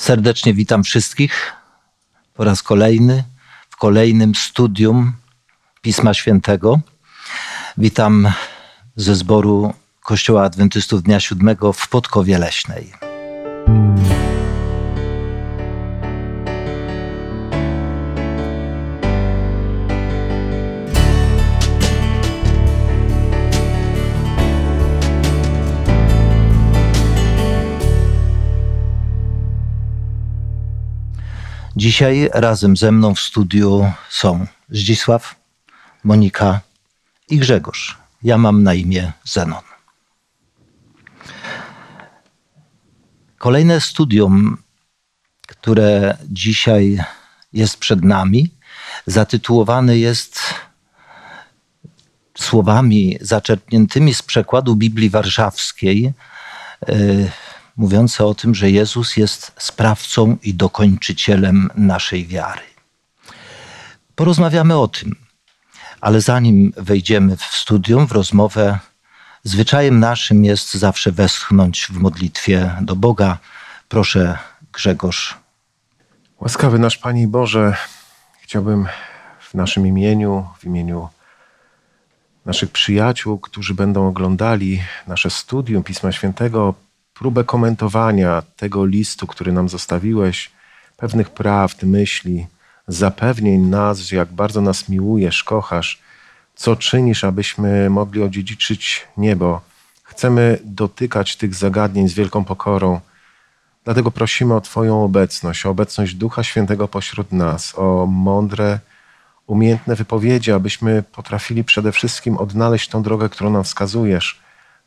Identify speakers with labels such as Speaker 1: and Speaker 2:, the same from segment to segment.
Speaker 1: Serdecznie witam wszystkich po raz kolejny w kolejnym studium Pisma Świętego. Witam ze zboru Kościoła Adwentystów Dnia Siódmego w Podkowie Leśnej. Dzisiaj razem ze mną w studiu są Zdzisław, Monika i Grzegorz. Ja mam na imię Zenon. Kolejne studium, które dzisiaj jest przed nami, zatytułowane jest słowami zaczerpniętymi z przekładu Biblii Warszawskiej. Mówiące o tym, że Jezus jest sprawcą i dokończycielem naszej wiary. Porozmawiamy o tym, ale zanim wejdziemy w studium, w rozmowę, zwyczajem naszym jest zawsze westchnąć w modlitwie do Boga. Proszę, Grzegorz.
Speaker 2: Łaskawy nasz Panie Boże, chciałbym w naszym imieniu, w imieniu naszych przyjaciół, którzy będą oglądali nasze studium Pisma Świętego, próbę komentowania tego listu, który nam zostawiłeś, pewnych prawd, myśli, zapewnień nas, jak bardzo nas miłujesz, kochasz, co czynisz, abyśmy mogli odziedziczyć niebo. Chcemy dotykać tych zagadnień z wielką pokorą. Dlatego prosimy o Twoją obecność, o obecność Ducha Świętego pośród nas, o mądre, umiejętne wypowiedzi, abyśmy potrafili przede wszystkim odnaleźć tą drogę, którą nam wskazujesz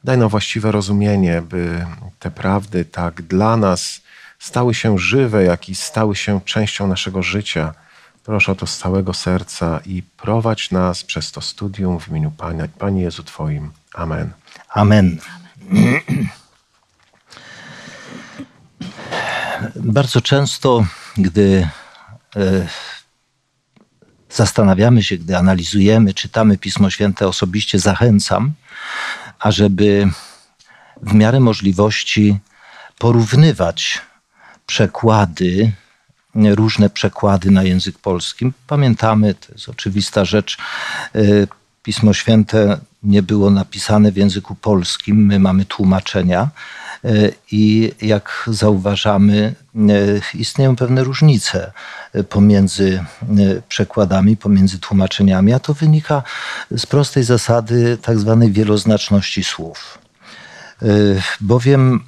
Speaker 2: Daj nam właściwe rozumienie, by te prawdy tak dla nas stały się żywe, jak i stały się częścią naszego życia. Proszę o to z całego serca i prowadź nas przez to studium w imieniu Pana, Panie Jezu Twoim. Amen.
Speaker 1: Amen. Bardzo często, gdy e, zastanawiamy się, gdy analizujemy, czytamy Pismo Święte, osobiście zachęcam, ażeby w miarę możliwości porównywać przekłady, różne przekłady na język polski. Pamiętamy, to jest oczywista rzecz, y, Pismo Święte nie było napisane w języku polskim, my mamy tłumaczenia. I jak zauważamy, y, istnieją pewne różnice pomiędzy przekładami, pomiędzy tłumaczeniami, a to wynika z prostej zasady tak zwanej wieloznaczności słów. Bowiem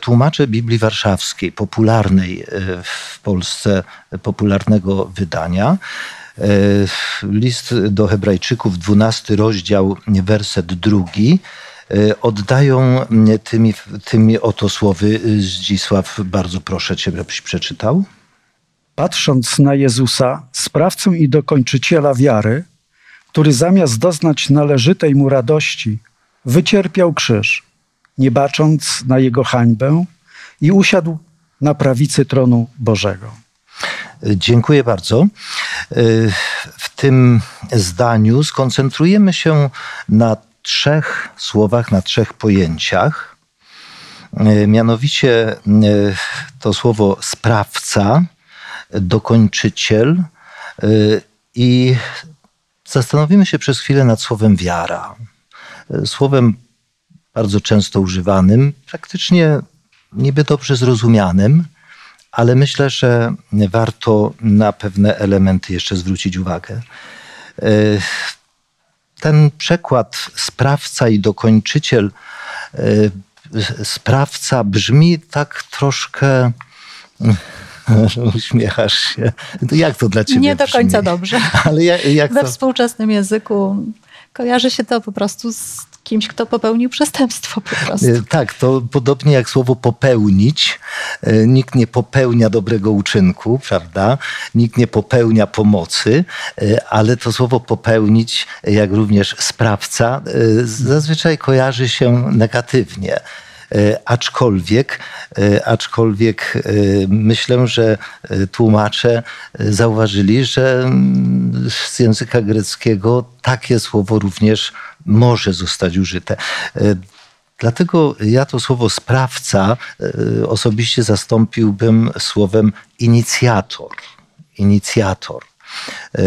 Speaker 1: tłumacze Biblii Warszawskiej, popularnej w Polsce, popularnego wydania, list do Hebrajczyków, 12 rozdział, werset drugi, oddają tymi, tymi oto słowy. Zdzisław, bardzo proszę Cię, abyś przeczytał.
Speaker 3: Patrząc na Jezusa, sprawcę i dokończyciela wiary, który zamiast doznać należytej mu radości, wycierpiał krzyż, nie bacząc na jego hańbę i usiadł na prawicy tronu Bożego.
Speaker 1: Dziękuję bardzo. W tym zdaniu skoncentrujemy się na trzech słowach, na trzech pojęciach. Mianowicie to słowo sprawca, dokończyciel i zastanowimy się przez chwilę nad słowem wiara. Słowem bardzo często używanym, praktycznie niby dobrze zrozumianym, ale myślę, że warto na pewne elementy jeszcze zwrócić uwagę. Ten przekład sprawca i dokończyciel, e, sprawca brzmi tak troszkę. Uśmiechasz się. Jak to dla ciebie?
Speaker 4: Nie do końca
Speaker 1: brzmi?
Speaker 4: dobrze.
Speaker 1: Ale jak, jak
Speaker 4: We
Speaker 1: to...
Speaker 4: współczesnym języku kojarzy się to po prostu z kimś, kto popełnił przestępstwo po prostu.
Speaker 1: E, tak, to podobnie jak słowo popełnić. E, nikt nie popełnia dobrego uczynku, prawda? Nikt nie popełnia pomocy, e, ale to słowo popełnić, jak również sprawca, zazwyczaj kojarzy się negatywnie. Aczkolwiek, aczkolwiek myślę, że tłumacze zauważyli, że mm, z języka greckiego takie słowo również może zostać użyte. Dlatego ja to słowo sprawca e, osobiście zastąpiłbym słowem inicjator. Inicjator. E,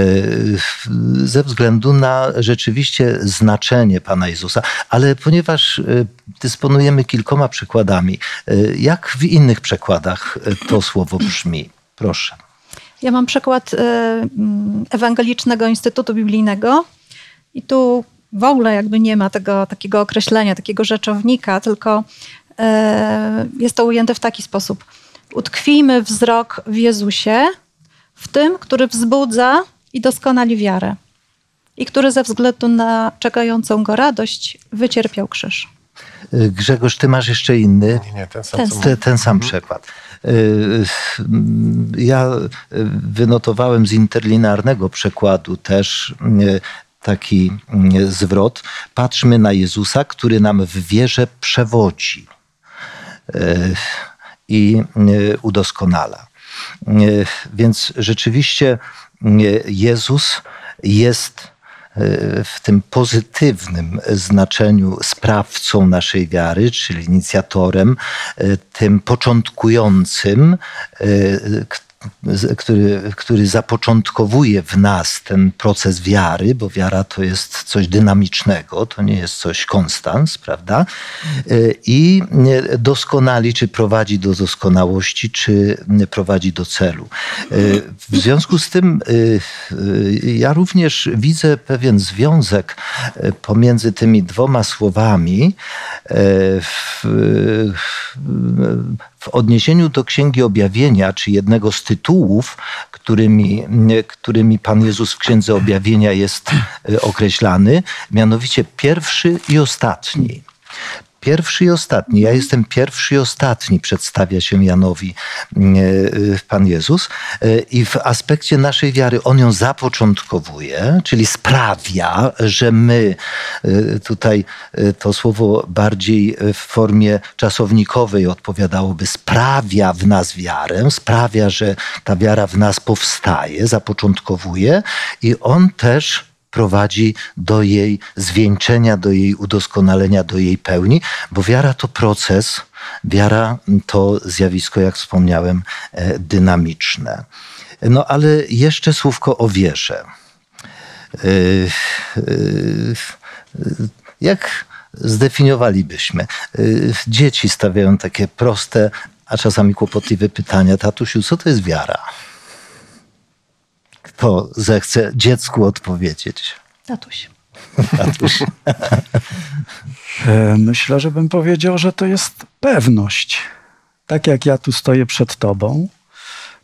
Speaker 1: ze względu na rzeczywiście znaczenie Pana Jezusa, ale ponieważ e, dysponujemy kilkoma przykładami, jak w innych przekładach to słowo brzmi? Proszę.
Speaker 4: Ja mam przykład Ewangelicznego Instytutu Biblijnego i tu w ogóle jakby nie ma tego takiego określenia, takiego rzeczownika, tylko e, jest to ujęte w taki sposób. Utkwijmy wzrok w Jezusie, w tym, który wzbudza i doskonali wiarę i który ze względu na czekającą go radość wycierpiał krzyż.
Speaker 1: Grzegorz, ty masz jeszcze inny?
Speaker 2: Nie, nie ten sam.
Speaker 4: Ten,
Speaker 1: Ten, ten sam mhm. przykład. E, ja wynotowałem z interlinarnego przekładu też taki mm, zwrot. Patrzmy na Jezusa, który nam w wierze przewodzi e, i e, udoskonala. E, więc rzeczywiście Jezus jest w tym pozytywnym znaczeniu sprawcą naszej wiary, czyli inicjatorem, tym początkującym, który, który zapoczątkowuje w nas ten proces wiary, bo wiara to jest coś dynamicznego, to nie jest coś konstans, prawda? I doskonali, czy prowadzi do doskonałości, czy prowadzi do celu. W związku z tym ja również widzę pewien związek pomiędzy tymi dwoma słowami w, odniesieniu do Księgi Objawienia, czy jednego z tytułów, którymi, którymi Pan Jezus w Księdze Objawienia jest e, określany, mianowicie pierwszy i ostatni. Pierwszy i ostatni. Ja jestem pierwszy i ostatni, przedstawia się Janowi mm, e, Pan Jezus. E, I w aspekcie naszej wiary on ją zapoczątkowuje, czyli sprawia, że my, e, tutaj to słowo bardziej w formie czasownikowej odpowiadałoby, sprawia w nas wiarę, sprawia, że ta wiara w nas powstaje, zapoczątkowuje i on też prowadzi do jej zwieńczenia, do jej udoskonalenia, do jej pełni, bo wiara to proces, wiara to zjawisko, jak wspomniałem, e, dynamiczne. No ale jeszcze słówko o wierze. E, e, jak zdefiniowalibyśmy? Dzieci stawiają takie proste, a czasami kłopotliwe pytania. Tatusiu, co to jest wiara? Kto zechce dziecku odpowiedzieć?
Speaker 4: Tatuś.
Speaker 1: Tatuś.
Speaker 3: E, myślę, że bym powiedział, że to jest pewność. Tak jak ja tu stoję przed Tobą,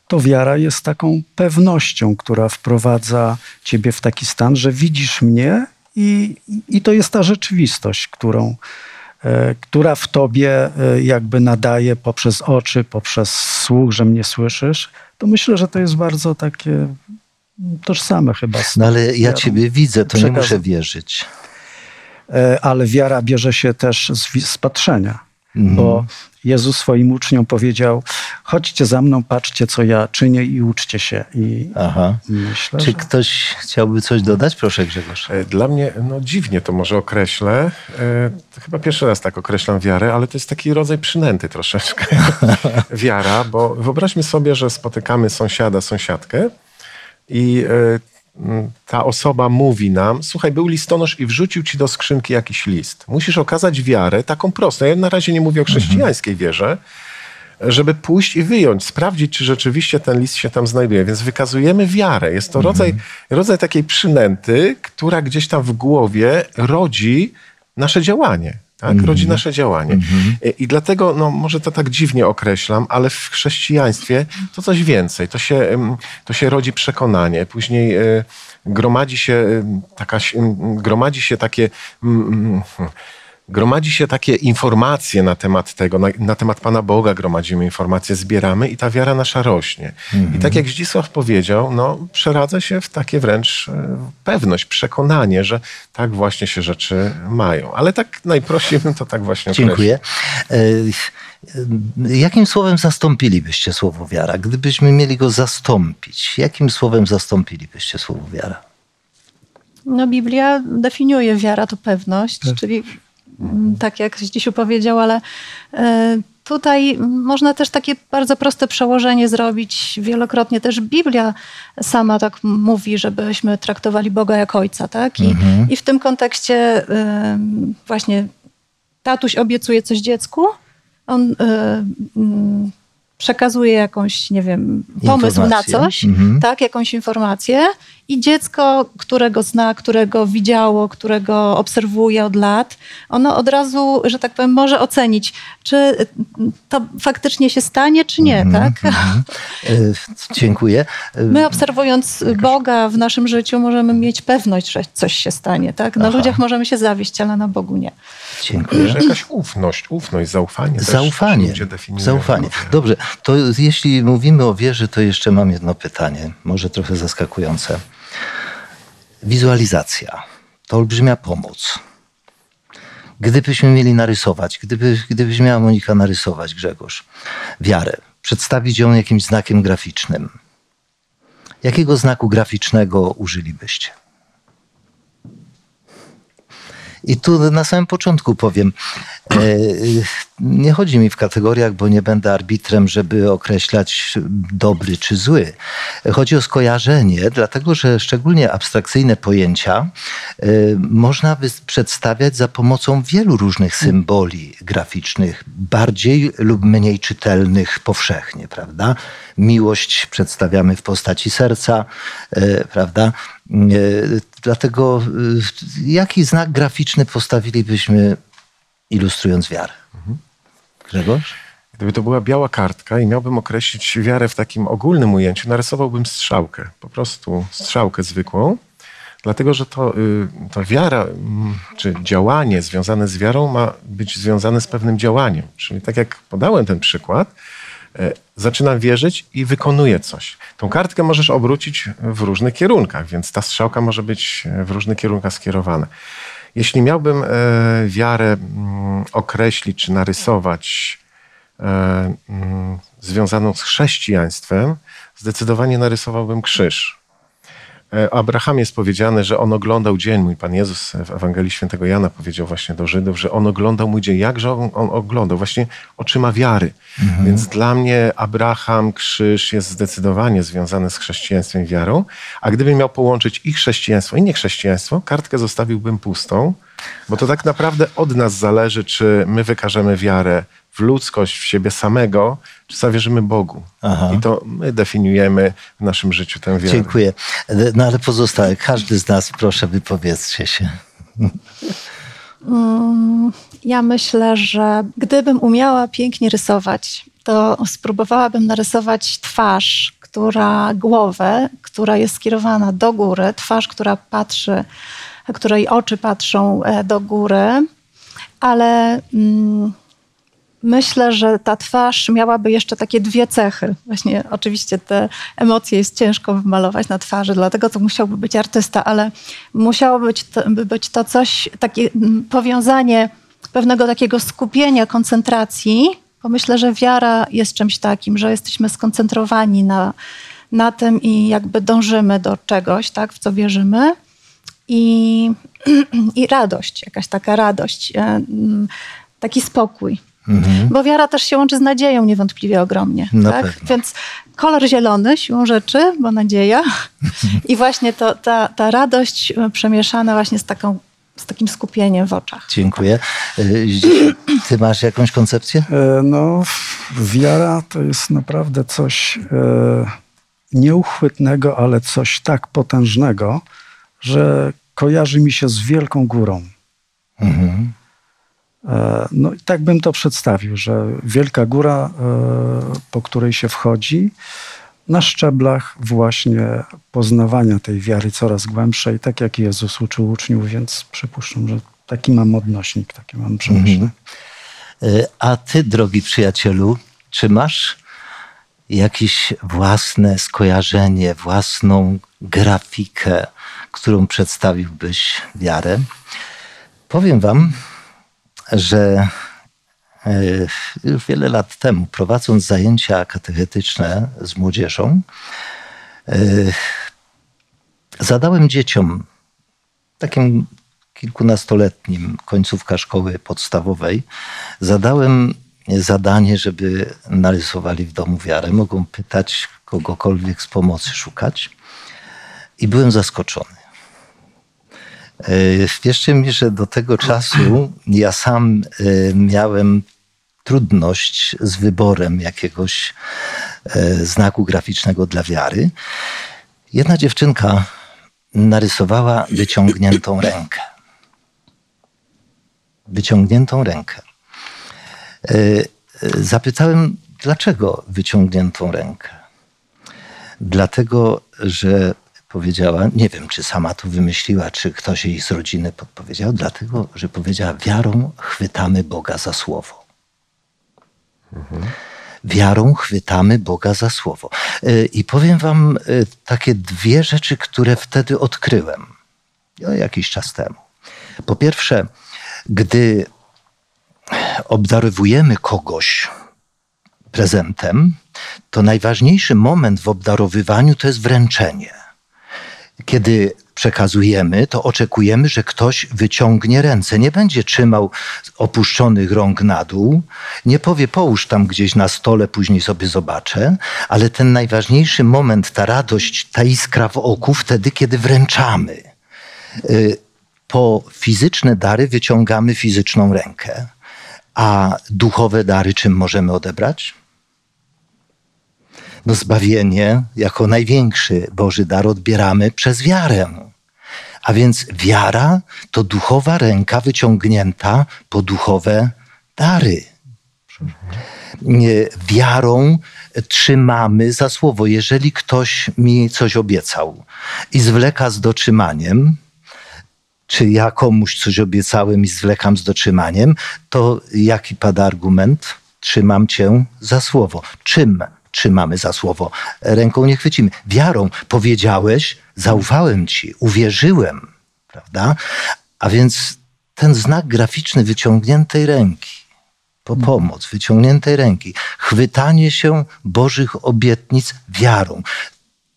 Speaker 3: to wiara jest taką pewnością, która wprowadza Ciebie w taki stan, że widzisz mnie i, i to jest ta rzeczywistość, którą, e, która w Tobie e, jakby nadaje poprzez oczy, poprzez słuch, że mnie słyszysz. To myślę, że to jest bardzo takie tożsame chyba.
Speaker 1: Z no ale ja Ciebie widzę, to nie muszę wierzyć.
Speaker 3: E, ale wiara bierze się też z, z patrzenia, mm. bo Jezus swoim uczniom powiedział: chodźcie za mną, patrzcie, co ja czynię i uczcie się. I
Speaker 1: Aha. Myślę, Czy że... ktoś chciałby coś dodać? Proszę, Grzegorz.
Speaker 2: E, dla mnie, no dziwnie to może określę. E, chyba pierwszy raz tak określam wiarę, ale to jest taki rodzaj przynęty troszeczkę. Wiara, bo wyobraźmy sobie, że spotykamy sąsiada, sąsiadkę i e, ta osoba mówi nam, słuchaj, był listonosz i wrzucił ci do skrzynki jakiś list. Musisz okazać wiarę, taką prostą. Ja na razie nie mówię o mhm. chrześcijańskiej wierze, żeby pójść i wyjąć, sprawdzić, czy rzeczywiście ten list się tam znajduje. Więc wykazujemy wiarę. Jest to rodzaj, mhm. rodzaj takiej przynęty, która gdzieś tam w głowie rodzi nasze działanie tak? Mm -hmm. rodzi nasze działanie. Mm -hmm. I dlatego, no, może to tak dziwnie określam, ale w chrześcijaństwie to coś więcej. To się, to się rodzi przekonanie. Później e, gromadzi się taka, gromadzi się takie gromadzi się takie informacje na temat tego, na, na, temat Pana Boga gromadzimy informacje, zbieramy i ta wiara nasza rośnie. Mhm. I tak jak Zdzisław powiedział, no, przeradza się w takie wręcz e, pewność, przekonanie, że tak właśnie się rzeczy mają. Ale tak najprościej bym to tak właśnie
Speaker 1: Dziękuję. Określił. Jakim słowem zastąpilibyście słowo wiara? Gdybyśmy mieli go zastąpić, jakim słowem zastąpilibyście słowo wiara?
Speaker 4: No, Biblia definiuje wiara to pewność, tak. czyli tak jak Zdzisiu powiedział, ale e, tutaj można też takie bardzo proste przełożenie zrobić. Wielokrotnie też Biblia sama tak mówi, żebyśmy traktowali Boga jak Ojca, tak? I, i w tym kontekście e, właśnie tatuś obiecuje coś dziecku, on e, przekazuje jakąś, nie wiem, pomysł
Speaker 1: Informację.
Speaker 4: na coś,
Speaker 1: Mhm.
Speaker 4: tak, jakąś informację i dziecko, którego zna, którego widziało, którego obserwuje od lat, ono od razu, że tak powiem, może ocenić, czy to faktycznie się stanie, czy nie,
Speaker 1: Mhm,
Speaker 4: tak?
Speaker 1: E, Dziękuję. E,
Speaker 4: My obserwując Boga w naszym życiu możemy mieć pewność, że coś się stanie, tak? Na
Speaker 1: Aha.
Speaker 4: ludziach możemy się zawieść, ale na Bogu nie.
Speaker 1: Dziękuję.
Speaker 2: Że jakaś ufność, ufność, zaufanie.
Speaker 1: Zaufanie. Zaufanie. Dobrze, to jeśli mówimy o wierze, to jeszcze mam jedno pytanie, może trochę zaskakujące. Wizualizacja to olbrzymia pomoc. Gdybyśmy mieli narysować, gdyby, gdybyś miała Monika narysować, Grzegorz, wiarę, przedstawić ją jakimś znakiem graficznym, jakiego znaku graficznego użylibyście? I tu na samym początku powiem, nie chodzi mi w kategoriach, bo nie będę arbitrem, żeby określać dobry czy zły. Chodzi o skojarzenie, dlatego że szczególnie abstrakcyjne pojęcia e, można przedstawiać za pomocą wielu różnych symboli graficznych, bardziej lub mniej czytelnych powszechnie, prawda? Miłość przedstawiamy w postaci serca, e, prawda? E, Dlatego e, jaki znak graficzny postawilibyśmy ilustrując wiarę? Grzegorz?
Speaker 2: Gdyby to była biała kartka i miałbym określić wiarę w takim ogólnym ujęciu, narysowałbym strzałkę. Po prostu strzałkę zwykłą. Dlatego, że to, y, ta wiara, mm, czy działanie związane z wiarą ma być związane z pewnym działaniem. Czyli tak jak podałem ten przykład, e, zaczynam wierzyć i wykonuję coś. Tą kartkę możesz obrócić w różnych kierunkach, więc ta strzałka może być w różnych kierunkach skierowana. Jeśli miałbym e, wiarę mm, określić czy narysować e, mm, związaną z chrześcijaństwem, zdecydowanie narysowałbym krzyż. E, O Abrahamie jest powiedziane, że on oglądał dzień mój. Pan Jezus w Ewangelii Świętego Jana powiedział właśnie do Żydów, że on oglądał mój dzień. Jakże on, on oglądał? Właśnie oczyma wiary. Więc dla mnie Abraham, krzyż jest zdecydowanie związany z chrześcijaństwem i wiarą. A gdybym miał połączyć i chrześcijaństwo, i niechrześcijaństwo, kartkę zostawiłbym pustą, bo to tak naprawdę od nas zależy, czy my wykażemy wiarę w ludzkość, w siebie samego, czy zawierzymy Bogu.
Speaker 1: Aha.
Speaker 2: I to my definiujemy w naszym życiu tę wiarę.
Speaker 1: Dziękuję. No ale pozostałe, każdy z nas, proszę, wypowiedzcie się.
Speaker 4: Ja myślę, że gdybym umiała pięknie rysować, to spróbowałabym narysować twarz, która głowę, która jest skierowana do góry, twarz, która patrzy, której oczy patrzą e, do góry, ale mm, myślę, że ta twarz miałaby jeszcze takie dwie cechy. Właśnie oczywiście te emocje jest ciężko wymalować na twarzy, dlatego to musiałby być artysta, ale musiało być to, by być to coś, takie powiązanie pewnego takiego skupienia, koncentracji, bo myślę, że wiara jest czymś takim, że jesteśmy skoncentrowani na, na tym i jakby dążymy do czegoś, tak, w co wierzymy. I, i radość, jakaś taka radość, e, taki spokój. Bo wiara też się łączy z nadzieją niewątpliwie ogromnie.
Speaker 1: Na
Speaker 4: tak?
Speaker 1: pewno.
Speaker 4: Więc kolor zielony siłą rzeczy, bo nadzieja. I właśnie to, ta, ta radość e, przemieszana właśnie z, taką, z takim skupieniem w oczach.
Speaker 1: Dziękuję. Zdzisiu, Ty masz jakąś koncepcję?
Speaker 3: E, No, wiara to jest naprawdę coś e, nieuchwytnego, ale coś tak potężnego, że kojarzy mi się z wielką górą.
Speaker 1: Mhm.
Speaker 3: E, No i tak bym to przedstawił, że wielka góra, e, po której się wchodzi, na szczeblach właśnie poznawania tej wiary coraz głębszej, tak jak Jezus uczył uczniów, więc przypuszczam, że taki mam odnośnik, takie mam przemyślenie.
Speaker 1: Y, A ty, drogi przyjacielu, czy masz jakieś własne skojarzenie, własną grafikę, którą przedstawiłbyś wiarę? Powiem wam, że e, już wiele lat temu, prowadząc zajęcia katechetyczne z młodzieżą, e, zadałem dzieciom takim kilkunastoletnim, końcówka szkoły podstawowej, zadałem zadanie, żeby narysowali w domu wiarę. Mogą pytać kogokolwiek z pomocy szukać. I byłem zaskoczony. E, wierzcie mi, że do tego czasu ja sam e, miałem trudność z wyborem jakiegoś e, znaku graficznego dla wiary. Jedna dziewczynka narysowała wyciągniętą rękę. Wyciągniętą rękę. Zapytałem, dlaczego wyciągniętą rękę? Dlatego, że powiedziała, nie wiem, czy sama to wymyśliła, czy ktoś jej z rodziny podpowiedział, dlatego, że powiedziała, wiarą chwytamy Boga za słowo. Mhm. Wiarą chwytamy Boga za słowo. E, I powiem wam e, takie dwie rzeczy, które wtedy odkryłem o jakiś czas temu. Po pierwsze, gdy obdarowujemy kogoś prezentem, to najważniejszy moment w obdarowywaniu to jest wręczenie kiedy przekazujemy, to oczekujemy, że ktoś wyciągnie ręce. Nie będzie trzymał opuszczonych rąk na dół, nie powie połóż tam gdzieś na stole, później sobie zobaczę, ale ten najważniejszy moment, ta radość, ta iskra w oku, wtedy, kiedy wręczamy. Y, po fizyczne dary wyciągamy fizyczną rękę, a duchowe dary czym możemy odebrać? No zbawienie jako największy Boży dar odbieramy przez wiarę. A więc wiara to duchowa ręka wyciągnięta po duchowe dary. Wiarą trzymamy za słowo. Jeżeli ktoś mi coś obiecał i zwleka z dotrzymaniem, czy ja komuś coś obiecałem i zwlekam z dotrzymaniem, to jaki pada argument? Trzymam cię za słowo. Czym trzymamy za słowo, ręką nie chwycimy. Wiarą powiedziałeś, zaufałem ci, uwierzyłem, prawda? A więc ten znak graficzny wyciągniętej ręki, po pomoc, wyciągniętej ręki, chwytanie się Bożych obietnic wiarą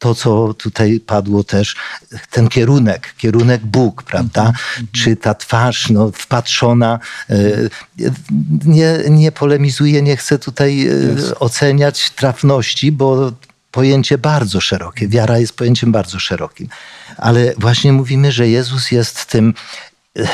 Speaker 1: to, co tutaj padło też, ten kierunek, kierunek Bóg, prawda? Mm -hmm. Czy ta twarz no, wpatrzona, e, nie, nie polemizuję, nie chcę tutaj yes. oceniać trafności, bo pojęcie bardzo szerokie. Wiara jest pojęciem bardzo szerokim. Ale właśnie mówimy, że Jezus jest tym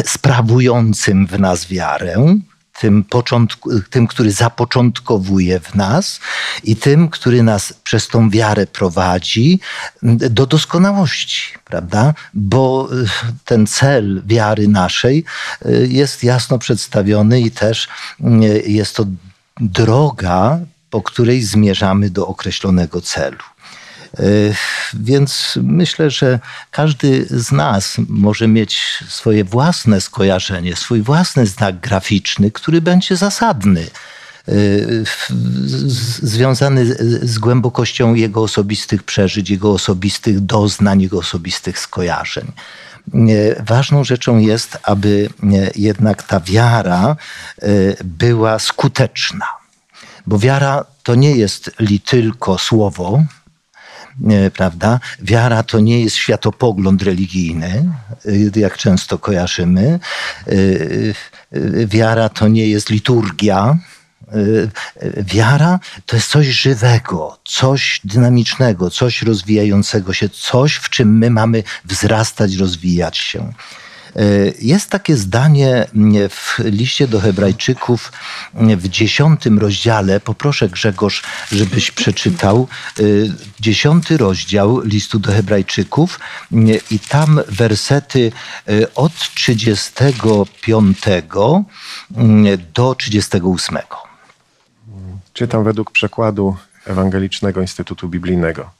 Speaker 1: sprawującym w nas wiarę, tym, początku, tym, który zapoczątkowuje w nas i tym, który nas przez tą wiarę prowadzi do doskonałości, prawda? Bo y, ten cel wiary naszej y, jest jasno przedstawiony i też y, jest to droga, po której zmierzamy do określonego celu. E, więc myślę, że każdy z nas może mieć swoje własne skojarzenie, swój własny znak graficzny, który będzie zasadny e, związany z głębokością jego osobistych przeżyć, jego osobistych doznań, jego osobistych skojarzeń. E, ważną rzeczą jest, aby jednak ta wiara była skuteczna. Bo wiara to nie jest li tylko słowo, prawda? Wiara to nie jest światopogląd religijny, y, jak często kojarzymy. Y, wiara to nie jest liturgia. Wiara to jest coś żywego, coś dynamicznego, coś rozwijającego się, coś, w czym my mamy wzrastać, rozwijać się. E, jest takie zdanie w liście do Hebrajczyków w dziesiątym rozdziale. Poproszę Grzegorz, żebyś przeczytał e, dziesiąty rozdział listu do Hebrajczyków i tam wersety e, od 35 do 38.
Speaker 2: Czytam według przekładu Ewangelicznego Instytutu Biblijnego.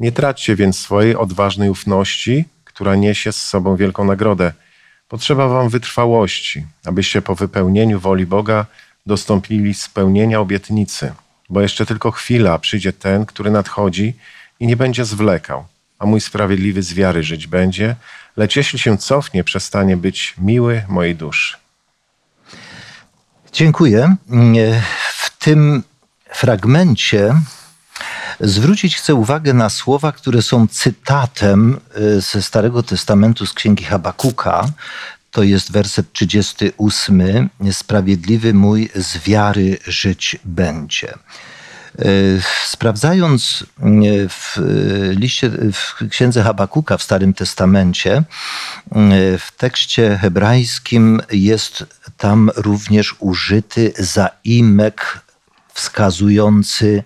Speaker 2: Nie traćcie więc swojej odważnej ufności, która niesie z sobą wielką nagrodę. Potrzeba wam wytrwałości, abyście po wypełnieniu woli Boga dostąpili spełnienia obietnicy, bo jeszcze tylko chwila przyjdzie ten, który nadchodzi i nie będzie zwlekał, a mój sprawiedliwy z wiary żyć będzie, lecz jeśli się cofnie, przestanie być miły mojej duszy.
Speaker 1: Dziękuję. W tym fragmencie Zwrócić chcę uwagę na słowa, które są cytatem y, ze Starego Testamentu z Księgi Habakuka. To jest werset 38. Sprawiedliwy mój z wiary żyć będzie. Y, sprawdzając y, w liście, w księdze Habakuka w Starym Testamencie, w tekście hebrajskim jest tam również użyty zaimek wskazujący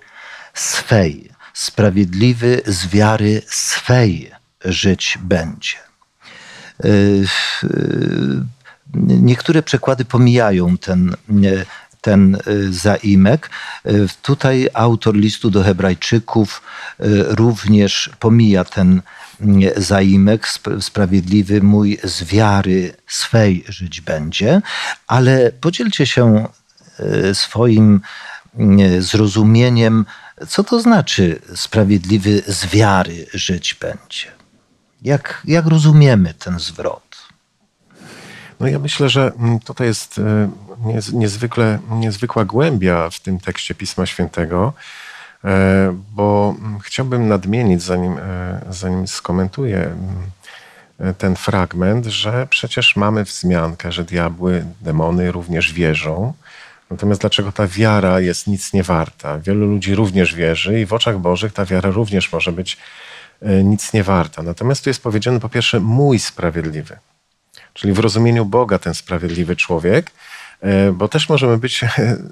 Speaker 1: swej. Sprawiedliwy z wiary swej żyć będzie. Y, y, niektóre przekłady pomijają ten, ten y, zaimek. Tutaj autor listu do Hebrajczyków również pomija ten zaimek, sprawiedliwy mój z wiary swej żyć będzie, ale podzielcie się swoim zrozumieniem co to znaczy sprawiedliwy z wiary żyć będzie? Jak, jak rozumiemy ten zwrot?
Speaker 2: No ja myślę, że mm, tutaj jest e, niezwykle, niezwykła głębia w tym tekście Pisma Świętego, e, bo mm, chciałbym nadmienić, zanim, e, zanim skomentuję ten fragment, że przecież mamy wzmiankę, że diabły, demony również wierzą Natomiast dlaczego ta wiara jest nic nie warta? Wielu ludzi również wierzy i w oczach Bożych ta wiara również może być e, nic nie warta. Natomiast tu jest powiedziane po pierwsze mój sprawiedliwy. Czyli w rozumieniu Boga ten sprawiedliwy człowiek, bo też możemy być,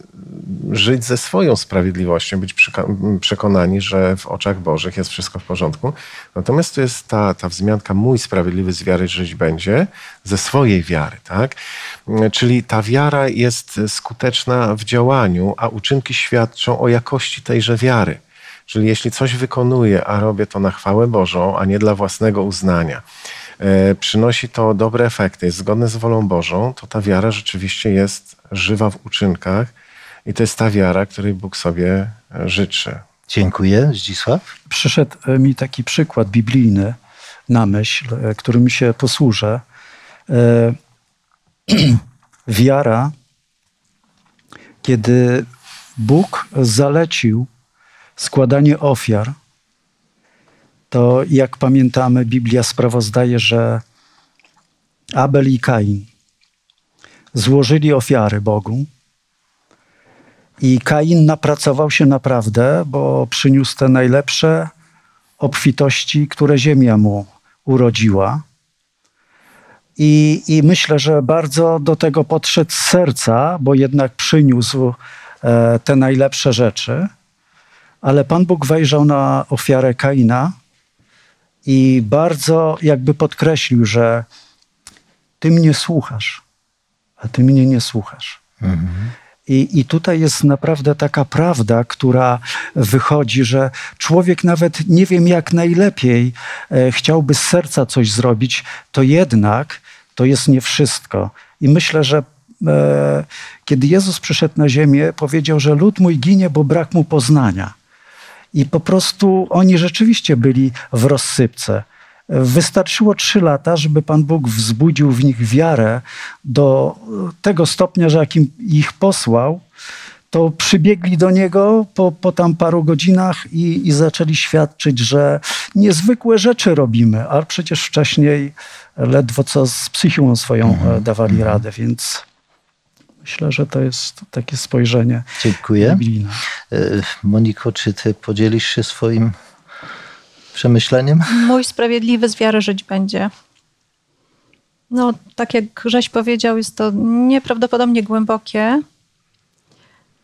Speaker 2: żyć ze swoją sprawiedliwością, być przekonani, że w oczach Bożych jest wszystko w porządku. Natomiast tu jest ta, ta wzmianka mój sprawiedliwy z wiary żyć będzie, ze swojej wiary, tak? Czyli ta wiara jest skuteczna w działaniu, a uczynki świadczą o jakości tejże wiary. Czyli jeśli coś wykonuję, a robię to na chwałę Bożą, a nie dla własnego uznania, E, przynosi to dobre efekty, jest zgodne z wolą Bożą, to ta wiara rzeczywiście jest żywa w uczynkach i to jest ta wiara, której Bóg sobie życzy.
Speaker 1: Dziękuję. Zdzisław?
Speaker 3: Przyszedł e, mi taki przykład biblijny na myśl, e, którym się posłużę. Wiara, kiedy Bóg zalecił składanie ofiar, to jak pamiętamy, Biblia sprawozdaje, że Abel i Kain złożyli ofiary Bogu. I Kain napracował się naprawdę, bo przyniósł te najlepsze obfitości, które ziemia mu urodziła. I, I myślę, że bardzo do tego podszedł z serca, bo jednak przyniósł e, te najlepsze rzeczy. Ale Pan Bóg wejrzał na ofiarę Kaina i bardzo jakby podkreślił, że ty mnie słuchasz, a ty mnie nie słuchasz. Mhm. I, I tutaj jest naprawdę taka prawda, która wychodzi, że człowiek nawet nie wiem jak najlepiej e, chciałby z serca coś zrobić, to jednak to jest nie wszystko. I myślę, że e, kiedy Jezus przyszedł na ziemię, powiedział, że lud mój ginie, bo brak mu poznania. I po prostu oni rzeczywiście byli w rozsypce. Wystarczyło trzy lata, żeby Pan Bóg wzbudził w nich wiarę do tego stopnia, że jakim ich posłał, to przybiegli do niego po, po tam paru godzinach i, i zaczęli świadczyć, że niezwykłe rzeczy robimy, a przecież wcześniej ledwo co z psychiką swoją mhm. dawali mhm. radę, więc Myślę, że to jest takie spojrzenie
Speaker 1: Dziękuję. biblijne. E, Moniko, czy ty podzielisz się swoim przemyśleniem?
Speaker 4: Mój sprawiedliwy z wiary żyć będzie. No, tak jak Grześ powiedział, jest to nieprawdopodobnie głębokie,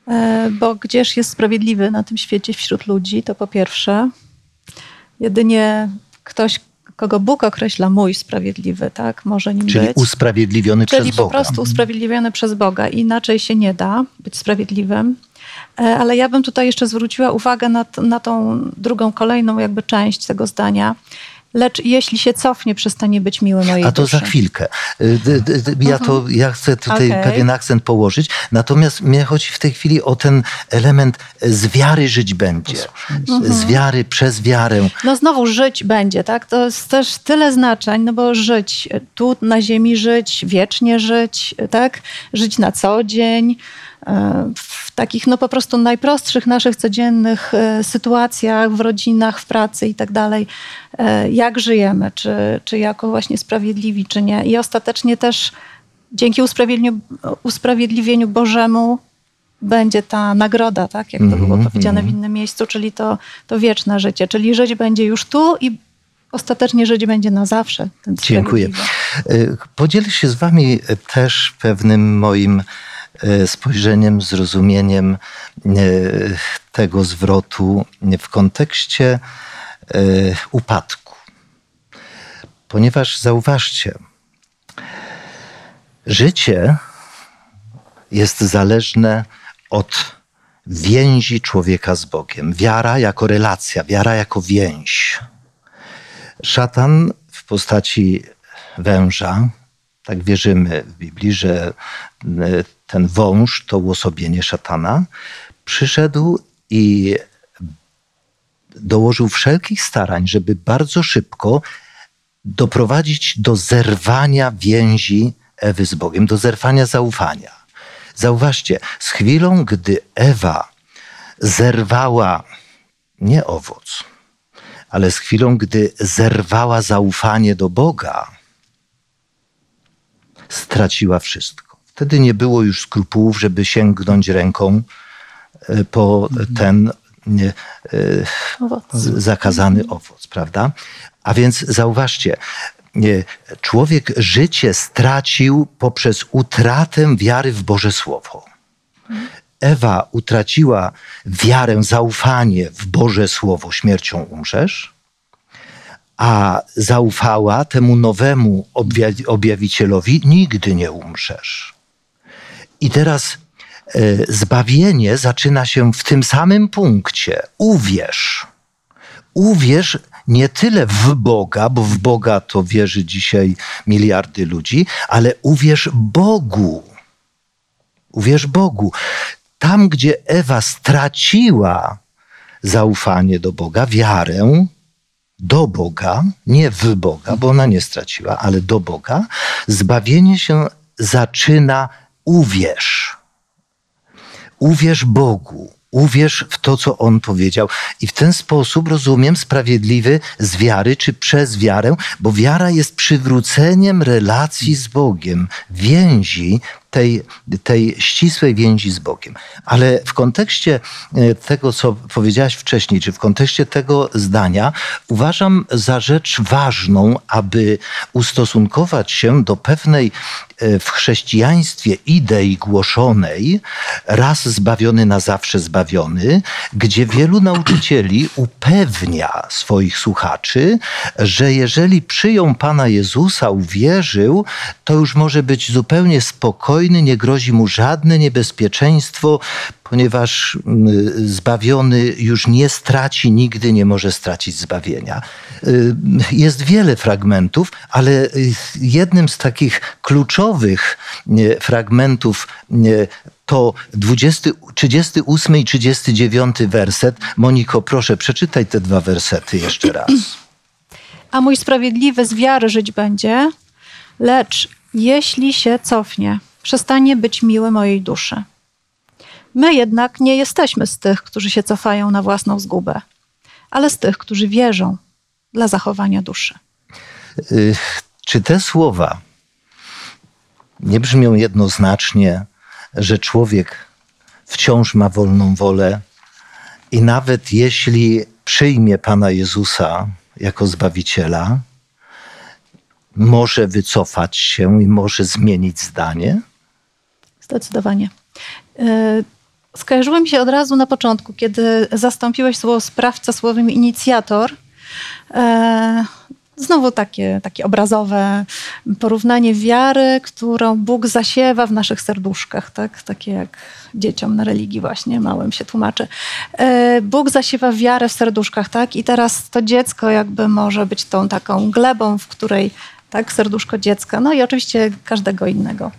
Speaker 4: e, bo gdzież jest sprawiedliwy na tym świecie wśród ludzi, to po pierwsze. Jedynie ktoś, kogo Bóg określa mój sprawiedliwy, tak? Może nim
Speaker 1: Czyli
Speaker 4: być.
Speaker 1: usprawiedliwiony
Speaker 4: Czyli
Speaker 1: przez Boga.
Speaker 4: po prostu usprawiedliwiony przez Boga. Inaczej się nie da być sprawiedliwym. E, ale ja bym tutaj jeszcze zwróciła uwagę na, na tą drugą, kolejną jakby część tego zdania lecz jeśli się cofnie, przestanie być miły mojej
Speaker 1: A to
Speaker 4: duszy.
Speaker 1: za chwilkę. Y, ja, to, mhm. ja chcę tutaj okay. pewien akcent położyć, natomiast mnie chodzi w tej chwili o ten element z wiary żyć będzie. Mhm. Z wiary przez wiarę.
Speaker 4: No znowu żyć będzie, tak? To jest też tyle znaczeń, no bo żyć, tu na ziemi żyć, wiecznie żyć, tak? Żyć na co dzień, e, w takich no po prostu najprostszych naszych codziennych e, sytuacjach, w rodzinach, w pracy i tak dalej, e, jak żyjemy, czy, czy jako właśnie sprawiedliwi, czy nie. I ostatecznie też dzięki usprawiedliwieniu, usprawiedliwieniu Bożemu będzie ta nagroda, tak jak to było
Speaker 1: Mhm,
Speaker 4: powiedziane w
Speaker 1: mhm.
Speaker 4: innym miejscu, czyli to, to wieczne życie, czyli żyć będzie już tu i ostatecznie żyć będzie na zawsze.
Speaker 1: Dziękuję. Podzielę się z Wami też pewnym moim spojrzeniem, zrozumieniem y, tego zwrotu w kontekście y, upadku. Ponieważ zauważcie, życie jest zależne od więzi człowieka z Bogiem. Wiara jako relacja, wiara jako więź. Szatan w postaci węża, tak wierzymy w Biblii, że e, ten wąż to uosobienie szatana, przyszedł i dołożył wszelkich starań, żeby bardzo szybko doprowadzić do zerwania więzi Ewy z Bogiem, do zerwania zaufania. Zauważcie, z chwilą, gdy Ewa zerwała nie owoc, ale z chwilą, gdy zerwała zaufanie do Boga, straciła wszystko. Wtedy nie było już skrupułów, żeby sięgnąć ręką e, po ten nie, e, zakazany owoc, prawda? A więc zauważcie, człowiek życie stracił poprzez utratę wiary w Boże Słowo. Ewa utraciła wiarę, zaufanie w Boże Słowo, śmiercią umrzesz, a zaufała temu nowemu obja- objawicielowi, nigdy nie umrzesz. I teraz e, zbawienie zaczyna się w tym samym punkcie. Uwierz. Uwierz nie tyle w Boga, bo w Boga to wierzy dzisiaj miliardy ludzi, ale uwierz Bogu. Uwierz Bogu. Tam, gdzie Ewa straciła zaufanie do Boga, wiarę do Boga, nie w Boga, bo ona nie straciła, ale do Boga, zbawienie się zaczyna uwierz. Uwierz Bogu. Uwierz w to, co On powiedział. I w ten sposób rozumiem sprawiedliwy z wiary, czy przez wiarę, bo wiara jest przywróceniem relacji z Bogiem, więzi, tej, tej ścisłej więzi z Bogiem. Ale w kontekście e, tego, co powiedziałaś wcześniej, czy w kontekście tego zdania, uważam za rzecz ważną, aby ustosunkować się do pewnej e, w chrześcijaństwie idei głoszonej, raz zbawiony, na zawsze zbawiony, gdzie wielu nauczycieli upewnia swoich słuchaczy, że jeżeli przyjął Pana Jezusa, uwierzył, to już może być zupełnie spokojny, nie grozi mu żadne niebezpieczeństwo, ponieważ mm, zbawiony już nie straci, nigdy nie może stracić zbawienia. Y, Jest wiele fragmentów, ale jednym z takich kluczowych fragmentów to 20, 38 i 39 werset. Moniko, proszę, przeczytaj te dwa wersety jeszcze raz.
Speaker 4: A mój sprawiedliwy z wiary żyć będzie, lecz jeśli się cofnie, przestanie być miły mojej duszy. My jednak nie jesteśmy z tych, którzy się cofają na własną zgubę, ale z tych, którzy wierzą dla zachowania duszy.
Speaker 1: Czy te słowa nie brzmią jednoznacznie, że człowiek wciąż ma wolną wolę i nawet jeśli przyjmie Pana Jezusa jako Zbawiciela, może wycofać się i może zmienić zdanie?
Speaker 4: Zdecydowanie. Yy, Skojarzyło mi się od razu na początku, kiedy zastąpiłeś słowo sprawca słowem inicjator. E, Znowu takie, takie obrazowe porównanie wiary, którą Bóg zasiewa w naszych serduszkach, tak? takie jak dzieciom na religii właśnie małym się tłumaczy. E, Bóg zasiewa wiarę w serduszkach, tak? I teraz to dziecko jakby może być tą taką glebą, w której tak, serduszko dziecka, no i oczywiście każdego innego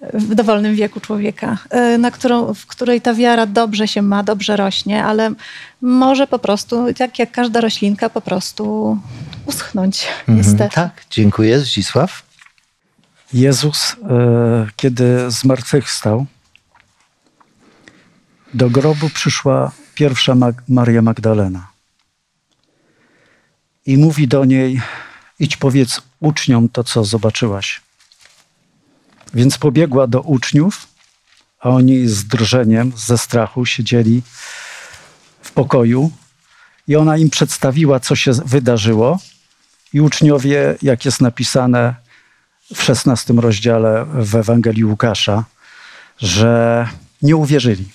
Speaker 4: w dowolnym wieku człowieka, y, na którą, w której ta wiara dobrze się ma, dobrze rośnie, ale może po prostu, tak jak każda roślinka, po prostu uschnąć, niestety.
Speaker 1: Mhm, tak, dziękuję. Zdzisław?
Speaker 3: Jezus, e, kiedy zmartwychwstał, do grobu przyszła pierwsza Mag Maria Magdalena i mówi do niej: Idź powiedz uczniom to, co zobaczyłaś. Więc pobiegła do uczniów, a oni z drżeniem, ze strachu siedzieli w pokoju i ona im przedstawiła, co się wydarzyło. I uczniowie, jak jest napisane w szesnastym rozdziale w Ewangelii Łukasza, że nie uwierzyli.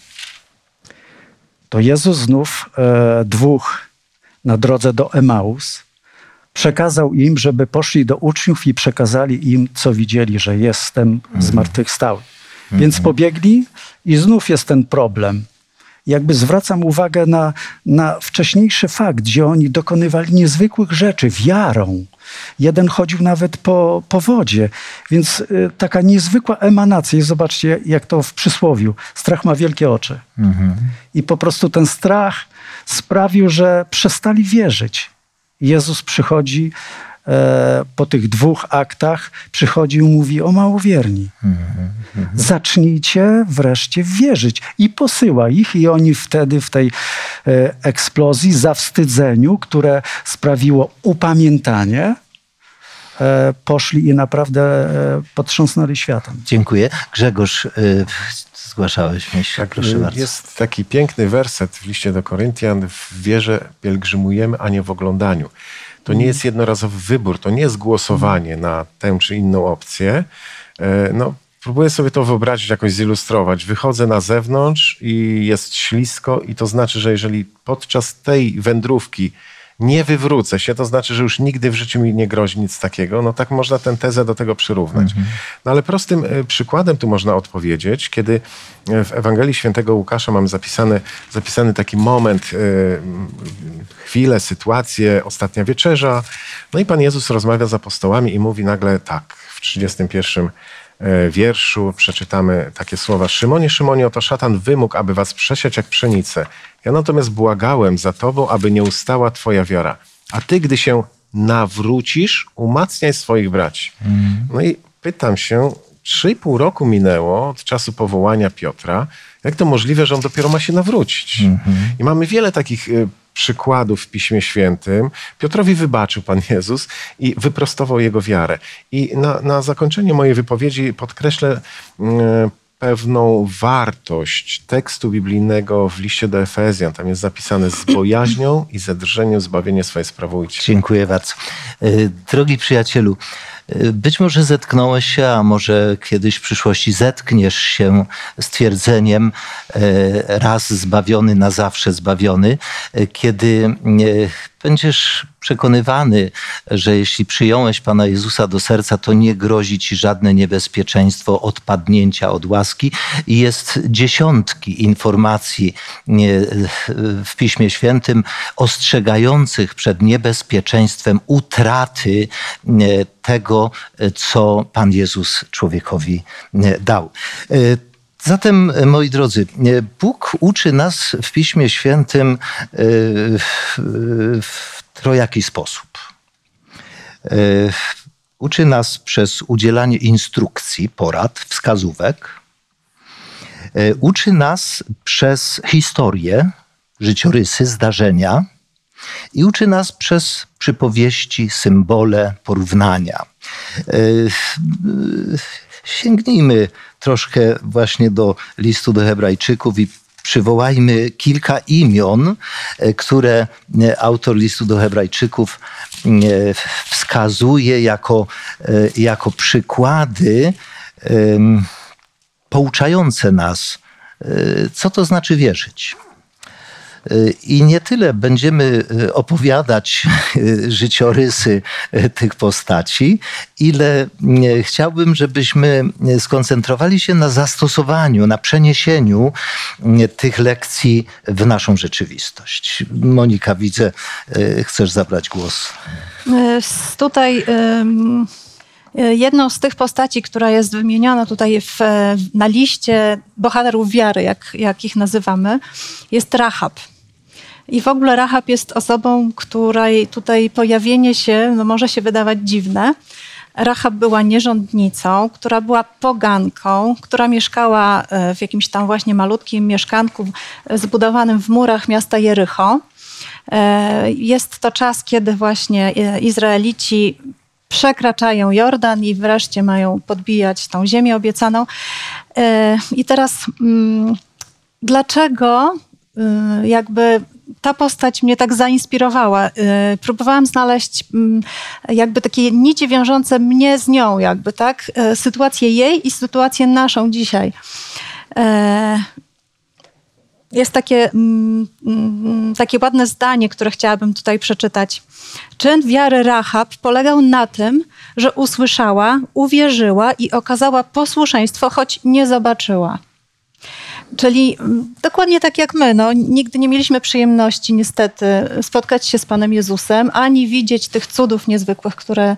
Speaker 3: To Jezus znów e, dwóch na drodze do Emaus przekazał im, żeby poszli do uczniów i przekazali im, co widzieli, że jestem
Speaker 1: Mhm.
Speaker 3: zmartwychwstały. Więc pobiegli i znów jest ten problem. Jakby zwracam uwagę na, na wcześniejszy fakt, gdzie oni dokonywali niezwykłych rzeczy wiarą. Jeden chodził nawet po, po wodzie, więc y, taka niezwykła emanacja. I zobaczcie, jak to w przysłowiu. Strach ma wielkie oczy. I po prostu ten strach sprawił, że przestali wierzyć. Jezus przychodzi e, po tych dwóch aktach, przychodzi i mówi o małowierni. Zacznijcie wreszcie wierzyć. I posyła ich, i oni wtedy w tej e, eksplozji, zawstydzeniu, które sprawiło upamiętanie, poszli i naprawdę e, potrząsnęli światem.
Speaker 1: Dziękuję. Grzegorz, y, zgłaszałeś myśl.
Speaker 2: Tak,
Speaker 1: Proszę bardzo.
Speaker 2: jest taki piękny werset w liście do Koryntian. W wierze pielgrzymujemy, a nie w oglądaniu. To nie jest jednorazowy wybór, to nie jest głosowanie na tę czy inną opcję. E, No, próbuję sobie to wyobrazić, jakoś zilustrować. Wychodzę na zewnątrz i jest ślisko, i to znaczy, że jeżeli podczas tej wędrówki nie wywrócę się, to znaczy, że już nigdy w życiu mi nie grozi nic takiego. No tak można tę tezę do tego przyrównać. No ale prostym e, przykładem tu można odpowiedzieć, kiedy e, w Ewangelii Świętego Łukasza mamy zapisany, zapisany taki moment, e, chwilę, sytuację, ostatnia wieczerza. No i Pan Jezus rozmawia z apostołami i mówi nagle tak, w 31 e, wierszu przeczytamy takie słowa. Szymonie, Szymonie, oto szatan wymógł, aby was przesiać jak pszenicę. Ja natomiast błagałem za tobą, aby nie ustała twoja wiara. A ty, gdy się nawrócisz, umacniaj swoich braci. No i pytam się, 3,5 roku minęło od czasu powołania Piotra. Jak to możliwe, że on dopiero ma się nawrócić? I mamy wiele takich y, przykładów w Piśmie Świętym. Piotrowi wybaczył Pan Jezus i wyprostował jego wiarę. I na, na zakończenie mojej wypowiedzi podkreślę y, pewną wartość tekstu biblijnego w liście do Efezjan. Tam jest zapisane z bojaźnią i ze drżeniem zbawienie swoje sprawujcie.
Speaker 1: Dziękuję bardzo. Y, Drogi przyjacielu, być może zetknąłeś się, a może kiedyś w przyszłości zetkniesz się z twierdzeniem y, raz zbawiony, na zawsze zbawiony, y, kiedy y, będziesz przekonywany, że jeśli przyjąłeś Pana Jezusa do serca, to nie grozi ci żadne niebezpieczeństwo odpadnięcia od łaski. Jest dziesiątki informacji w Piśmie Świętym ostrzegających przed niebezpieczeństwem utraty nie, tego, co Pan Jezus człowiekowi nie, dał. E, Zatem, moi drodzy, Bóg uczy nas w Piśmie Świętym e, w, trojaki sposób. E, Uczy nas przez udzielanie instrukcji, porad, wskazówek. E, Uczy nas przez historię, życiorysy, zdarzenia. I uczy nas przez przypowieści, symbole, porównania. E, Sięgnijmy troszkę właśnie do listu do Hebrajczyków i przywołajmy kilka imion, e, które e, autor listu do Hebrajczyków e, wskazuje jako, e, jako przykłady pouczające nas, e, co to znaczy wierzyć. E, I nie tyle będziemy e, opowiadać e, życiorysy tych postaci, ile chciałbym, żebyśmy skoncentrowali się na zastosowaniu, na przeniesieniu tych lekcji w naszą rzeczywistość. Monika, widzę, chcesz zabrać głos.
Speaker 4: Y, Tutaj y, jedną z tych postaci, która jest wymieniona tutaj w, na liście bohaterów wiary, jak, jak ich nazywamy, jest Rahab. I w ogóle Rahab jest osobą, której tutaj pojawienie się no może się wydawać dziwne, Rahab była nierządnicą, która była poganką, która mieszkała w jakimś tam właśnie malutkim mieszkanku zbudowanym w murach miasta Jericho. Jest to czas, kiedy właśnie Izraelici przekraczają Jordan i wreszcie mają podbijać tą ziemię obiecaną. I teraz mm, dlaczego y, jakby ta postać mnie tak zainspirowała. Y, próbowałam znaleźć mm, jakby takie nici wiążące mnie z nią, jakby, tak? Y, sytuację jej i sytuację naszą dzisiaj. Jest takie, mm, takie ładne zdanie, które chciałabym tutaj przeczytać. Czyn wiary Rahab polegał na tym, że usłyszała, uwierzyła i okazała posłuszeństwo, choć nie zobaczyła. Czyli mm, dokładnie tak jak my. No, nigdy nie mieliśmy przyjemności niestety spotkać się z Panem Jezusem, ani widzieć tych cudów niezwykłych, które,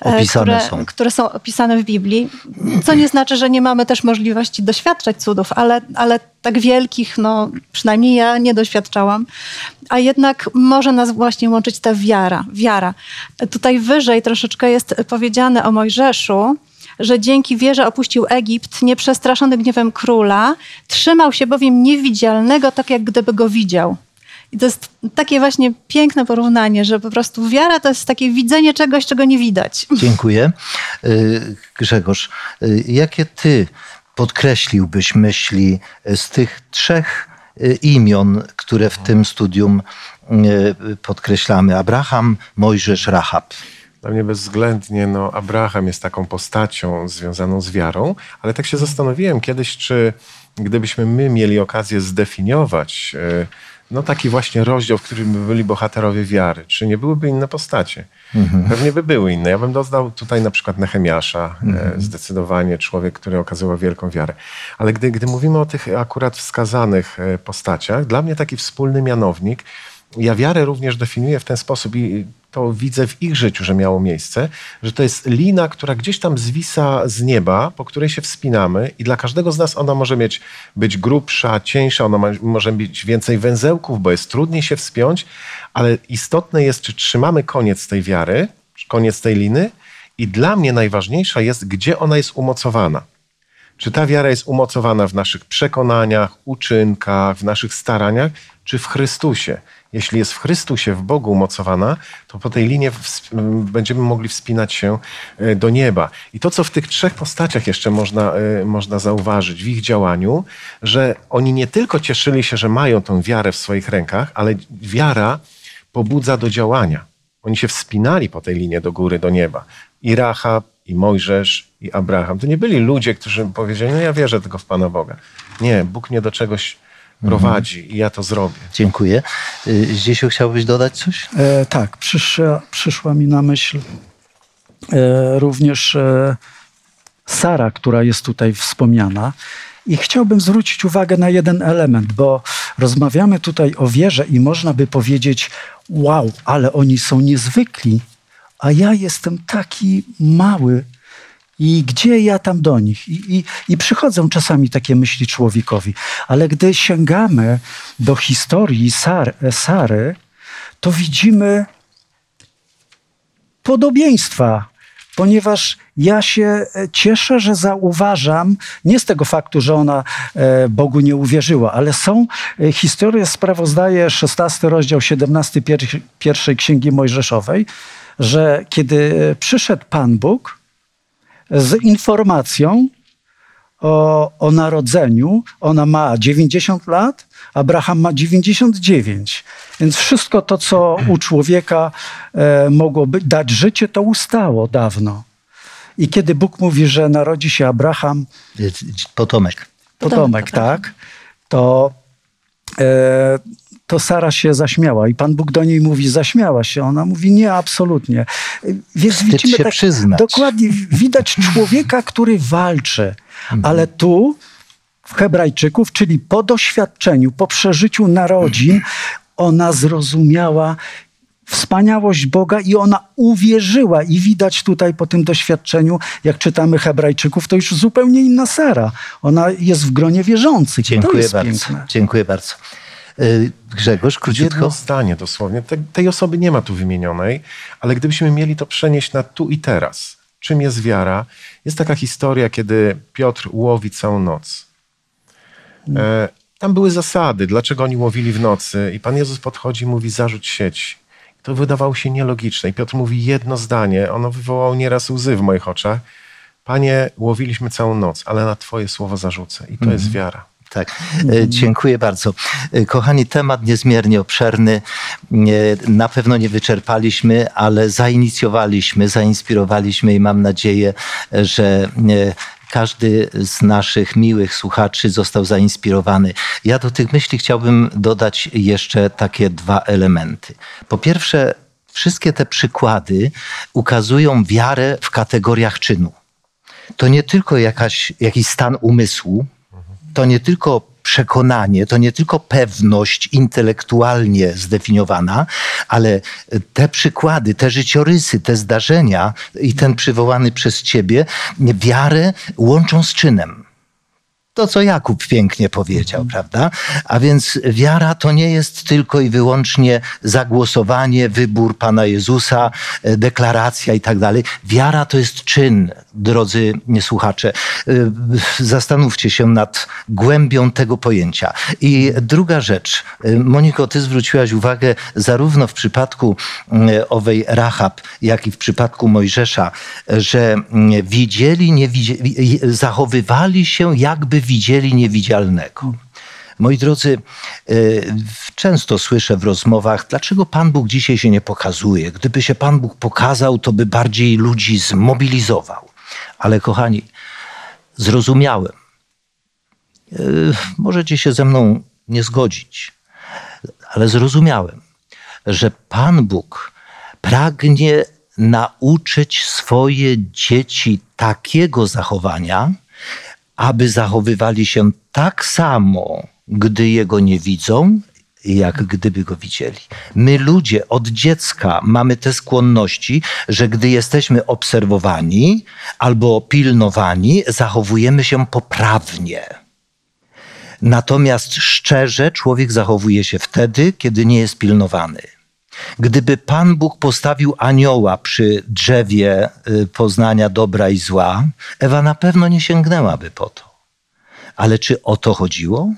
Speaker 1: e,
Speaker 4: które
Speaker 1: są.
Speaker 4: które są opisane w Biblii. Co nie znaczy, że nie mamy też możliwości doświadczać cudów, ale, ale tak wielkich, no przynajmniej ja nie doświadczałam. A jednak może nas właśnie łączyć ta wiara. wiara. Tutaj wyżej troszeczkę jest powiedziane o Mojżeszu, że dzięki wierze opuścił Egipt, nieprzestraszony gniewem króla, trzymał się bowiem niewidzialnego, tak jak gdyby go widział. I to jest takie właśnie piękne porównanie, że po prostu wiara to jest takie widzenie czegoś, czego nie widać.
Speaker 1: Dziękuję. Y, Grzegorz, y, jakie ty podkreśliłbyś myśli z tych trzech y, imion, które w tym studium podkreślamy? Abraham, Mojżesz, Rahab.
Speaker 2: Dla mnie bezwzględnie no, Abraham jest taką postacią związaną z wiarą, ale tak się zastanowiłem kiedyś, czy gdybyśmy my mieli okazję zdefiniować e, no, taki właśnie rozdział, w którym by byli bohaterowie wiary, czy nie byłyby inne postacie? Mhm. Pewnie by były inne. Ja bym dodał tutaj na przykład Nehemiasza, e, mhm. zdecydowanie człowiek, który okazywał wielką wiarę. Ale gdy, gdy mówimy o tych akurat wskazanych e, postaciach, dla mnie taki wspólny mianownik, ja wiarę również definiuję w ten sposób i to widzę w ich życiu, że miało miejsce, że to jest lina, która gdzieś tam zwisa z nieba, po której się wspinamy i dla każdego z nas ona może mieć, być grubsza, cieńsza, ona ma, może mieć więcej węzełków, bo jest trudniej się wspiąć, ale istotne jest, czy trzymamy koniec tej wiary, koniec tej liny i dla mnie najważniejsza jest, gdzie ona jest umocowana. Czy ta wiara jest umocowana w naszych przekonaniach, uczynkach, w naszych staraniach, czy w Chrystusie? Jeśli jest w Chrystusie, w Bogu umocowana, to po tej linie będziemy mogli wspinać się e, do nieba. I to, co w tych trzech postaciach jeszcze można, e, można zauważyć w ich działaniu, że oni nie tylko cieszyli się, że mają tą wiarę w swoich rękach, ale wiara pobudza do działania. Oni się wspinali po tej linie do góry, do nieba. I Rahab, i Mojżesz, i Abraham. To nie byli ludzie, którzy powiedzieli, no ja wierzę tylko w Pana Boga. Nie, Bóg mnie do czegoś prowadzi mhm. i ja to zrobię.
Speaker 1: Dziękuję. Y, Zdziesiu, chciałbyś dodać coś?
Speaker 3: E, tak, przyszła, przyszła mi na myśl e, również e, Sara, która jest tutaj wspomniana. I chciałbym zwrócić uwagę na jeden element, bo rozmawiamy tutaj o wierze i można by powiedzieć: Wow, ale oni są niezwykli, a ja jestem taki mały i gdzie ja tam do nich? I, i, I, przychodzą czasami takie myśli człowiekowi. Ale gdy sięgamy do historii Sar, Sary, to widzimy podobieństwa, ponieważ ja się cieszę, że zauważam, nie z tego faktu, że ona e, Bogu nie uwierzyła, ale są e, historie, sprawozdaje 16 rozdział 17 pierwszej Księgi Mojżeszowej, że kiedy przyszedł Pan Bóg, z informacją o, o narodzeniu. Ona ma 90 lat, Abraham ma 99. Więc wszystko to, co u człowieka e, mogłoby dać życie, to ustało dawno. I kiedy Bóg mówi, że narodzi się Abraham.
Speaker 1: Potomek.
Speaker 3: Potomek, tak. To e, to Sara się zaśmiała i Pan Bóg do niej mówi, zaśmiała się. Ona mówi, nie, absolutnie.
Speaker 1: Więc Wstyd widzimy się tak, przyznać.
Speaker 3: Dokładnie, widać człowieka, który walczy. Mhm. Ale tu w Hebrajczyków, czyli po doświadczeniu, po przeżyciu narodzin, ona zrozumiała wspaniałość Boga i ona uwierzyła. I widać tutaj po tym doświadczeniu, jak czytamy Hebrajczyków, to już zupełnie inna Sara. Ona jest w gronie wierzących.
Speaker 1: Dziękuję bardzo. Piękne. Dziękuję bardzo. Y, Grzegorz, króciutko.
Speaker 2: Jedno zdanie dosłownie. Te, tej osoby nie ma tu wymienionej, ale gdybyśmy mieli to przenieść na tu i teraz, czym jest wiara. Jest taka historia, kiedy Piotr łowi całą noc. E, tam były zasady, dlaczego oni łowili w nocy. I Pan Jezus podchodzi i mówi: zarzuć sieć. To wydawało się nielogiczne. I Piotr mówi jedno zdanie, ono wywołało nieraz łzy w moich oczach. Panie, łowiliśmy całą noc, ale na Twoje słowo zarzucę. I to jest wiara.
Speaker 1: Tak, e, dziękuję bardzo. E, Kochani, temat niezmiernie obszerny. Na pewno nie wyczerpaliśmy, ale zainicjowaliśmy, zainspirowaliśmy i mam nadzieję, że e, każdy z naszych miłych słuchaczy został zainspirowany. Ja do tych myśli chciałbym dodać jeszcze takie dwa elementy. Po pierwsze, wszystkie te przykłady ukazują wiarę w kategoriach czynu. To nie tylko jakaś, jakiś stan umysłu, to nie tylko przekonanie, to nie tylko pewność intelektualnie zdefiniowana, ale te przykłady, te życiorysy, te zdarzenia i ten przywołany przez ciebie wiarę łączą z czynem. To, co Jakub pięknie powiedział, prawda? A więc wiara to nie jest tylko i wyłącznie zagłosowanie, wybór Pana Jezusa, e, deklaracja i tak dalej. Wiara to jest czyn, drodzy słuchacze. E, Zastanówcie się nad głębią tego pojęcia. I druga rzecz. E, Moniko, ty zwróciłaś uwagę zarówno w przypadku mm, owej Rahab, jak i w przypadku Mojżesza, że widzieli, nie widzieli, zachowywali się jakby widzieli niewidzialnego. Moi drodzy, y, często słyszę w rozmowach, dlaczego Pan Bóg dzisiaj się nie pokazuje? Gdyby się Pan Bóg pokazał, to by bardziej ludzi zmobilizował. Ale kochani, zrozumiałem. Y, Możecie się ze mną nie zgodzić, ale zrozumiałem, że Pan Bóg pragnie nauczyć swoje dzieci takiego zachowania, aby zachowywali się tak samo, gdy Jego nie widzą, jak gdyby Go widzieli. My ludzie od dziecka mamy te skłonności, że gdy jesteśmy obserwowani albo pilnowani, zachowujemy się poprawnie. Natomiast szczerze człowiek zachowuje się wtedy, kiedy nie jest pilnowany. Gdyby Pan Bóg postawił anioła przy drzewie y, poznania dobra i zła, Ewa na pewno nie sięgnęłaby po to. Ale czy o to chodziło?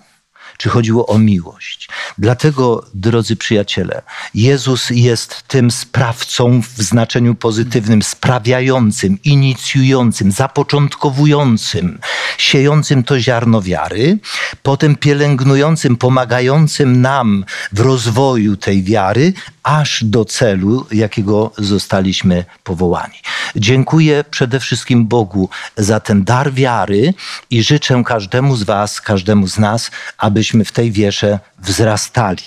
Speaker 1: Czy chodziło o miłość? Dlatego, drodzy przyjaciele, Jezus jest tym sprawcą w znaczeniu pozytywnym, sprawiającym, inicjującym, zapoczątkowującym, siejącym to ziarno wiary, potem pielęgnującym, pomagającym nam w rozwoju tej wiary, aż do celu, jakiego zostaliśmy powołani. Dziękuję przede wszystkim Bogu za ten dar wiary i życzę każdemu z Was, każdemu z nas, abyśmy w tej wierze wzrastali.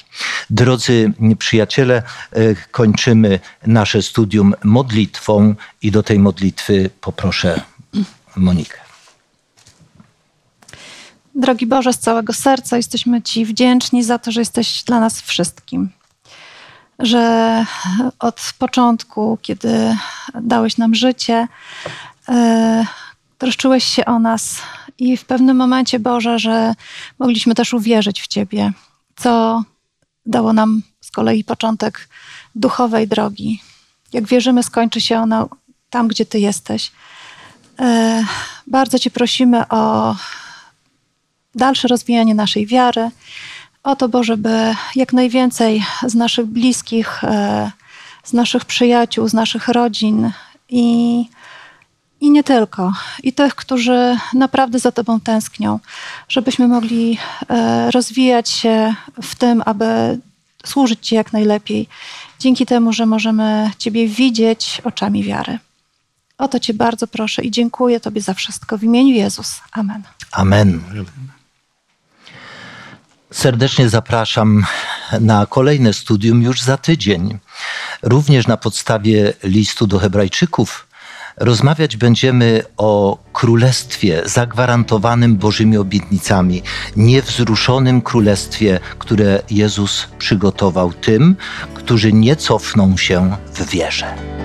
Speaker 1: Drodzy przyjaciele, e, kończymy nasze studium modlitwą i do tej modlitwy poproszę Monikę.
Speaker 4: Drogi Boże, z całego serca jesteśmy Ci wdzięczni za to, że jesteś dla nas wszystkim. Że od początku, kiedy dałeś nam życie, e, troszczyłeś się o nas i w pewnym momencie, Boże, że mogliśmy też uwierzyć w Ciebie, co dało nam z kolei początek duchowej drogi. Jak wierzymy, skończy się ona tam, gdzie Ty jesteś. E, Bardzo Cię prosimy o dalsze rozwijanie naszej wiary. O to, Boże, by jak najwięcej z naszych bliskich, e, z naszych przyjaciół, z naszych rodzin i, i nie tylko, i tych, którzy naprawdę za Tobą tęsknią, żebyśmy mogli e, rozwijać się w tym, aby służyć Ci jak najlepiej, dzięki temu, że możemy Ciebie widzieć oczami wiary. O to Cię bardzo proszę i dziękuję Tobie za wszystko. W imieniu Jezus. Amen.
Speaker 1: Amen. Serdecznie zapraszam na kolejne studium już za tydzień. Również na podstawie listu do Hebrajczyków rozmawiać będziemy o królestwie zagwarantowanym Bożymi obietnicami, niewzruszonym królestwie, które Jezus przygotował tym, którzy nie cofną się w wierze.